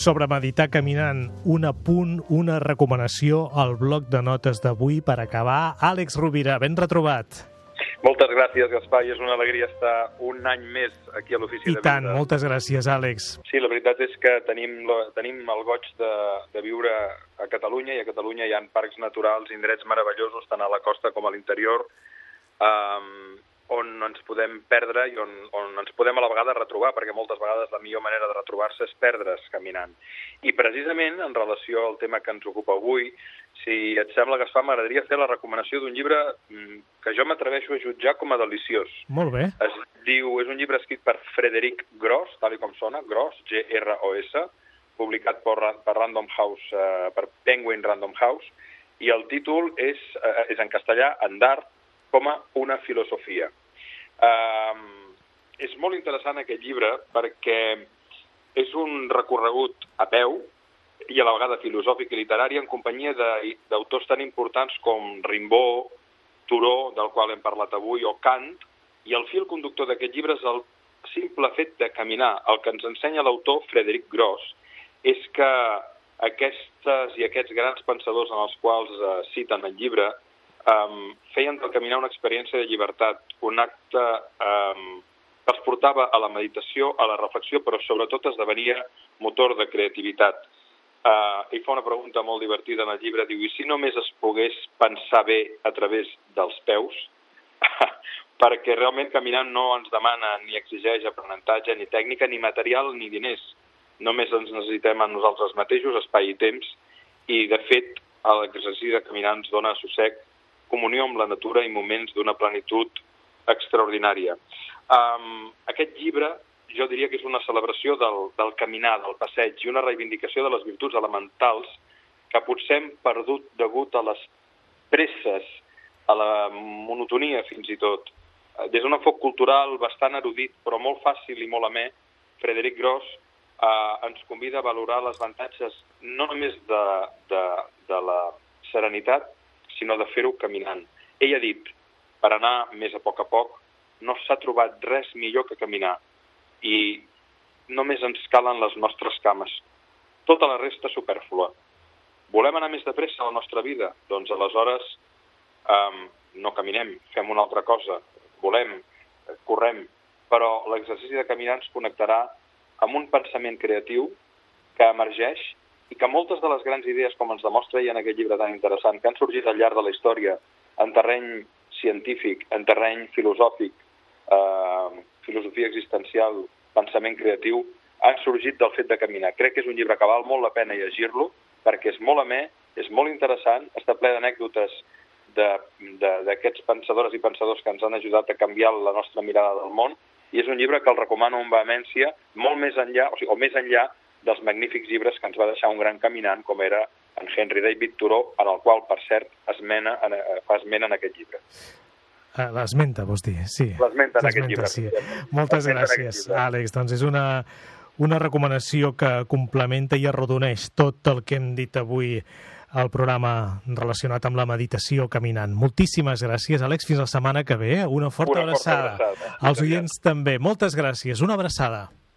sobre meditar caminant. Un apunt, una recomanació al bloc de notes d'avui per acabar. Àlex Rovira, ben retrobat. Moltes gràcies, Gaspar, i és una alegria estar un any més aquí a l'Ofici I de tant, Vida. moltes gràcies, Àlex. Sí, la veritat és que tenim, la- tenim el goig de, de viure a Catalunya i a Catalunya hi ha parcs naturals, indrets meravellosos tant a la costa com a l'interior um, on ens podem perdre i on, on ens podem a la vegada retrobar, perquè moltes vegades la millor manera de retrobar-se és perdre's caminant. I precisament, en relació al tema que ens ocupa avui, si et sembla que es fa, m'agradaria fer la recomanació d'un llibre mm, que jo m'atreveixo a jutjar com a deliciós. Molt bé. Es diu, és un llibre escrit per Frederic Gross, tal com sona, Gross, G-R-O-S, publicat per, per Random House, eh, per Penguin Random House, i el títol és, eh, és en castellà, Andar com a una filosofia. Um, és molt interessant aquest llibre perquè és un recorregut a peu i a la vegada filosòfic i literari en companyia d'autors tan importants com Rimbaud, Turó, del qual hem parlat avui, o Kant, i el fil conductor d'aquest llibre és el simple fet de caminar. El que ens ensenya l'autor Frederic Gross és que aquestes i aquests grans pensadors en els quals eh, citen el llibre um, feien del caminar una experiència de llibertat, un acte um, que els portava a la meditació, a la reflexió, però sobretot esdevenia motor de creativitat. Uh, I fa una pregunta molt divertida en el llibre, diu, i si només es pogués pensar bé a través dels peus? perquè realment caminant no ens demana ni exigeix aprenentatge, ni tècnica, ni material, ni diners. Només ens necessitem a nosaltres mateixos, espai i temps, i de fet l'exercici de caminar ens dona assossec, comunió amb la natura i moments d'una plenitud extraordinària. Um, aquest llibre jo diria que és una celebració del, del caminar, del passeig, i una reivindicació de les virtuts elementals que potser hem perdut degut a les presses, a la monotonia fins i tot. Des d'un enfoc cultural bastant erudit, però molt fàcil i molt amè, Frederic Gross eh, ens convida a valorar les avantatges no només de, de, de la serenitat, sinó de fer-ho caminant. Ell ha dit, per anar més a poc a poc, no s'ha trobat res millor que caminar i només ens calen les nostres cames. Tota la resta superflua. Volem anar més de pressa a la nostra vida? Doncs aleshores um, no caminem, fem una altra cosa. Volem, eh, correm, però l'exercici de caminar ens connectarà amb un pensament creatiu que emergeix i que moltes de les grans idees, com ens demostra ell en aquest llibre tan interessant, que han sorgit al llarg de la història en terreny científic, en terreny filosòfic, eh, filosofia existencial, pensament creatiu, han sorgit del fet de caminar. Crec que és un llibre que val molt la pena llegir-lo perquè és molt amè, és molt interessant, està ple d'anècdotes d'aquests pensadores i pensadors que ens han ajudat a canviar la nostra mirada del món i és un llibre que el recomano amb vehemència molt més enllà, o, sigui, o més enllà dels magnífics llibres que ens va deixar un gran caminant com era en Henry David Thoreau, en el qual, per cert, esmena, en, eh, fa esment en aquest llibre. Eh, L'esmenta, vols dir? Sí. L'esmenta en aquest llibre. Sí. Moltes gràcies, llibre. Àlex. Doncs és una, una recomanació que complementa i arrodoneix tot el que hem dit avui al programa relacionat amb la meditació caminant. Moltíssimes gràcies, Àlex. Fins la setmana que ve. Una forta Una forta abraçada. abraçada. Als oients també. Moltes gràcies. Una abraçada.